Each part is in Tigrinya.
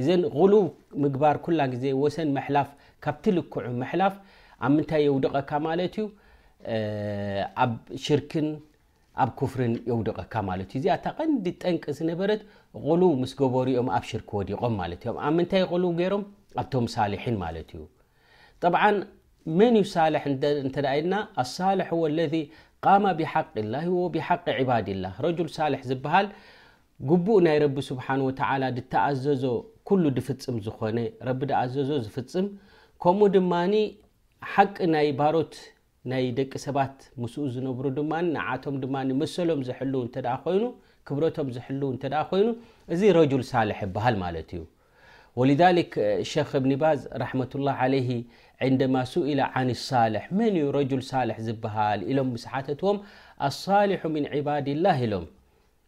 እዘን ቕሉው ምግባር ኩላ ግዜ ወሰን ምሕላፍ ካብቲ ልክዑ ምሕላፍ ኣብ ምንታይ የውድቐካ ማለት እዩ ኣብ ሽርክን ኣብ ኩፍርን የውድቐካ ማለት እዩ እዚኣ እታ ቐንዲ ጠንቂ ዝነበረት ቕሉው ምስ ገበሩ እዮም ኣብ ሽርክ ወዲቖም ማለት እዮም ኣብ ምንታይ ቕሉው ገይሮም ኣብቶም ሳልሒን ማለት እዩ ጠብዓን መን እዩ ሳልሕ እንተ ኢልና ኣሳልሕ ወለዚ ቃማ ብሓቂ ላሂ ወብሓቂ ዕባድላህ ረጁል ሳልሕ ዝበሃል ግቡእ ናይ ረቢ ስብሓን ወተዓላ ድተኣዘዞ ኩሉ ድፍጽም ዝኾነ፣ ረቢ ድኣዘዞ ዝፍጽም፣ ከምኡ ድማ ሓቂ ናይ ባሮት ናይ ደቂ ሰባት ምስኡ ዝነብሩ ድማ ንዓቶም ድማ መሰሎም ዝሕልው እንተ ኮይኑ ክብረቶም ዝሕልው እንተ ኮይኑ እዚ ረጁል ሳልሕ ይበሃል ማለት እዩ ወልዛሊክ ሸክ እብኒ ባዝ ራሕመቱላ ዓለይሂ ዕንደማ ሱኢለ ዓን ሳልሕ መን እዩ ረጁል ሳልሕ ዝበሃል ኢሎም ምስ ሓተትዎም ኣሳሊሑ ምን ዕባድላህ ኢሎም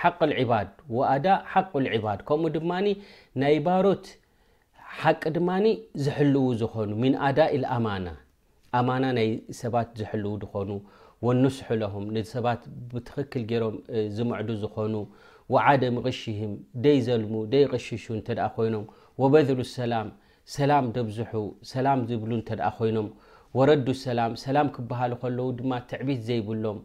ሓቅ ኣልዒባድ ወኣዳ ሓቅ ኣልዒባድ ከምኡ ድማ ናይ ባሮት ሓቂ ድማ ዝሕልዉ ዝኾኑ ምን ኣዳ ኢልኣማና ኣማና ናይ ሰባት ዝሕልዉ ዝኾኑ ወኑስሑ ለሁም ንሰባት ብትኽክል ገይሮም ዝምዕዱ ዝኾኑ ወዓደ ምቕሽህም ደይ ዘልሙ ደይ ቕሽሹ እንተ ኮይኖም ወበድሉ ሰላም ሰላም ደብዝሑ ሰላም ዝብሉ እንተ ኮይኖም ወረዱ ሰላም ሰላም ክበሃሉ ከለዉ ድማ ትዕቢት ዘይብሎም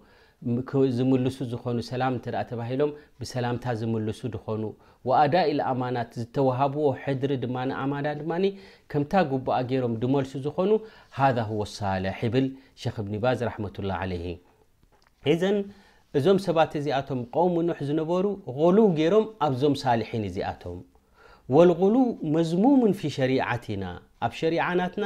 ዝምልሱ ዝኾኑ ሰላም እንተ ተባሂሎም ብሰላምታ ዝምልሱ ድኾኑ ወኣዳኢ ልኣማናት ዝተዋሃብዎ ሕድሪ ድማ ኣማና ድማ ከምታ ጉቡኣ ገይሮም ድመልሱ ዝኾኑ ሃذ ሁወ ሳልሕ ይብል ሸክ እብኒ ባዝ ራሕመቱላ ዓለይህ እዘን እዞም ሰባት እዚኣቶም ቆውሚ ኑሕ ዝነበሩ غሉው ገይሮም ኣብዞም ሳልሒን እዚኣቶም ወልغሉው መዝሙሙን ፊ ሸሪዓትና ኣብ ሸሪዓናትና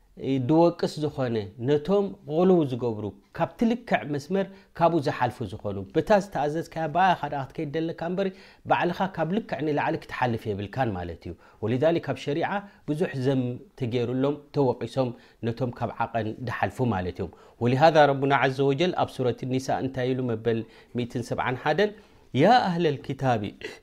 ድወቅስ ዝኾነ ነቶም ቕልው ዝገብሩ ካብቲ ልክዕ መስመር ካብኡ ዝሓልፉ ዝኾኑ በታ ዝተኣዘዝካያ ብኣኣ ኢኻ ድኣ ክትከይድ ደለካ እምበሪ ባዕልኻ ካብ ልክዕ ንላዕሊ ክትሓልፍ የብልካን ማለት እዩ ወሊዛሊክ ኣብ ሸሪዓ ብዙሕ ዘም ተገይሩሎም ተወቂሶም ነቶም ካብ ዓቐን ድሓልፉ ማለት እዮም ወሊሃዛ ረቡና ዓዘወጀል ኣብ ሱረት ኒሳ እንታይ ኢሉ መበል ሚእትን ሰብዓን ሓደን ያ ኣህለል ክታቢ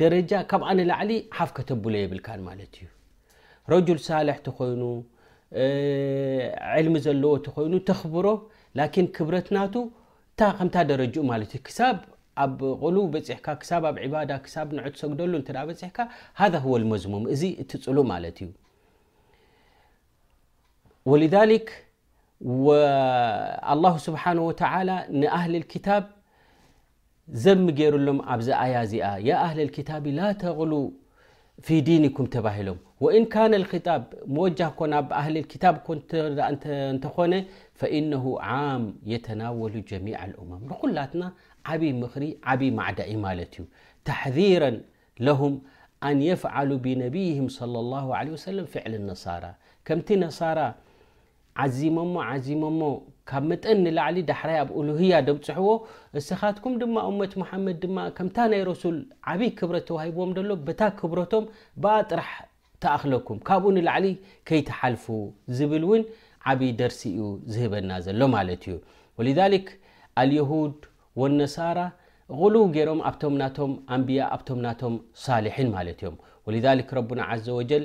ደረጃ ካብኣ ንላዕሊ ሓፍ ከተብሎ የብልካን ማለት እዩ ረጁል ሳልሕ ተኮይኑ ዕልሚ ዘለዎ ተኮይኑ ተኽብሮ ላኪን ክብረት ናቱ እታ ከምታ ደረጅኡ ማለት እዩ ክሳብ ኣብ ቁሉ በፅሕካ ክሳብ ኣብ ዕባዳ ክሳብ ንዑ ትሰግደሉ እተ በፅሕካ ሃ ህወ መዝሙም እዚ እትፅሉ ማለት እዩ ወልሊክ الله سبحانه وتعالى نهل الكتاب زم يرم يا يا هل الكتاب لا تغلو في دينكم هلم وان كان الخطاب موجه هل الكتاب ن فانه عام يتناول جميع الامم لتن ب مر مع تحذيرا ለሁም ኣን የፍዓሉ ቢነብይህም ሰለላሁ ዓለይሂ ወሰለም ፍዕል ነሳራ ከምቲ ነሳራ ዓዚሞሞ ዓዚሞሞ ካብ መጠን ንላዕሊ ዳሕራይ ኣብ ኡሉህያ ደብጽሕዎ እስኻትኩም ድማ ኡመት መሓመድ ድማ ከምታ ናይ ረሱል ዓብይ ክብረት ተዋሂብዎም ደሎ በታ ክብረቶም ብኣ ጥራሕ ትኣኽለኩም ካብኡ ንላዕሊ ከይትሓልፉ ዝብል እውን ዓብይ ደርሲ እዩ ዝህበና ዘሎ ማለት እዩ ወሊዛሊክ ኣልየሁድ ወነሳራ غሉው ገይሮም ኣብቶም ናቶም ኣንብያ ኣብቶም ናቶም ሳልሒን ማለት እዮም ወሊዛሊክ ረቡና ዓዘ ወጀል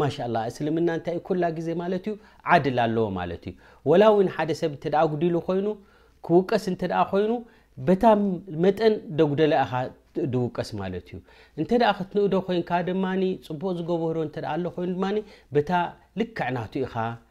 ማሻላ እስልምና እንታይ ዩ ኩላ ግዜ ማለት ዩ ዓድል ኣለዎ ማለት ዩ ወላ ውን ሓደ ሰብ እተ ኣጉዲሉ ኮይኑ ክውቀስ እንተ ኮይኑ በታ መጠን ደጉደላ ኢኻ ድውቀስ ማለት ዩ እንተ ክትንእዶ ኮንካ ድማ ፅቡቅ ዝገበሮ እተ ኣሎ ኮይኑ ድማ በታ ልክዕ ናቱ ኢኻ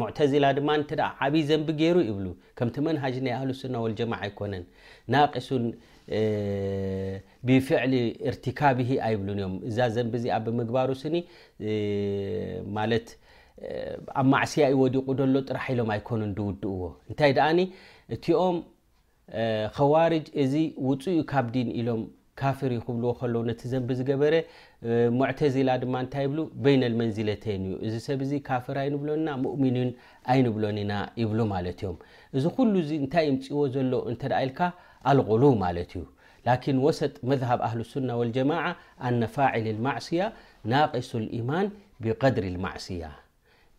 ሙዕተዚላ ድማ እንተ ዓብይ ዘንቢ ገይሩ ይብሉ ከምቲ መንሃጅ ናይ ኣህሉሱና ወልጀማዓ ኣይኮነን ናቂሱን ብፍዕሊ እርትካብሂ ኣይብሉን እዮም እዛ ዘንቢ እዚኣ ብምግባሩ ስኒ ማለት ኣብ ማዕስያ እዩ ወዲቑ ደሎ ጥራሕ ኢሎም ኣይኮኑን ድውድእዎ እንታይ ደኣኒ እቲኦም ኸዋርጅ እዚ ውጹእ እዩ ካብ ዲን ኢሎም ካፍር እዩ ክብልዎ ከለዉ ነቲ ዘንቢ ዝገበረ ሙዕተዚላ ድማ እንታይ ይብሉ በይነ ልመንዚለተይን እዩ እዚ ሰብ እዚ ካፍር ኣይንብሎን ኢና ሙእሚንን ኣይንብሎን ኢና ይብሉ ማለት እዮም እዚ ኩሉ እዚ እንታይ ይምፅዎ ዘሎ እንተ ኢልካ ኣልغሉ ማለት እዩ ላኪን ወሰጥ መዝሃብ ኣህሉ ሱና ወልጀማዓ ኣነ ፋዒል ልማዕስያ ናቂሱ ልኢማን ብቀድሪ ልማዕስያ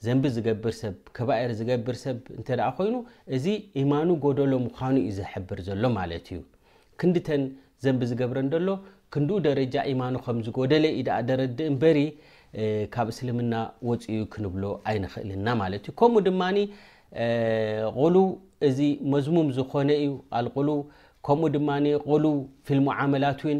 ዘንቢ ዝገብር ሰብ፣ ከባኢር ዝገብር ሰብ እንተደኣ ኮይኑ እዚ ኢማኑ ጎደሎ ምዃኑ እዩ ዝሕብር ዘሎ ማለት እዩ። ክንዲ እተን ዘንቢ ዝገብረን እንደሎ ክንድኡ ደረጃ ኢማኑ ከም ዝጎደለ እዩ ደኣ ደረድእ እምበሪ ካብ እስልምና ወጽኡ እዩ ክንብሎ ኣይንኽእልን እና ማለት እዩ። ከምኡ ድማ غሉው እዚ መዝሙም ዝኾነ እዩ ኣልغሉው ከምኡ ድማ غሉው ፊ ልሙዓመላት እውን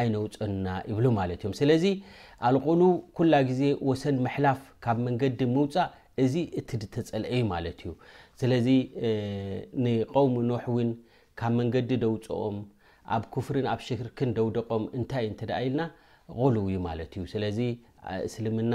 ኣይነውፅእና ይብሉ ማለት እዮም። ስለዚ ኣልቁሉ ኩላ ግዜ ወሰን ምሕላፍ ካብ መንገዲ ምውፃእ እዚ እቲ ድተፀልአ እዩ ማለት እዩ። ስለዚ ንቀውሚ ኖሕ እውን ካብ መንገዲ ደውፅኦም ኣብ ኩፍርን ኣብ ሽርክን ደውደቆም እንታይ እንተ ኢልና ቁሉው እዩ ማለት እዩ። ስለዚ እስልምና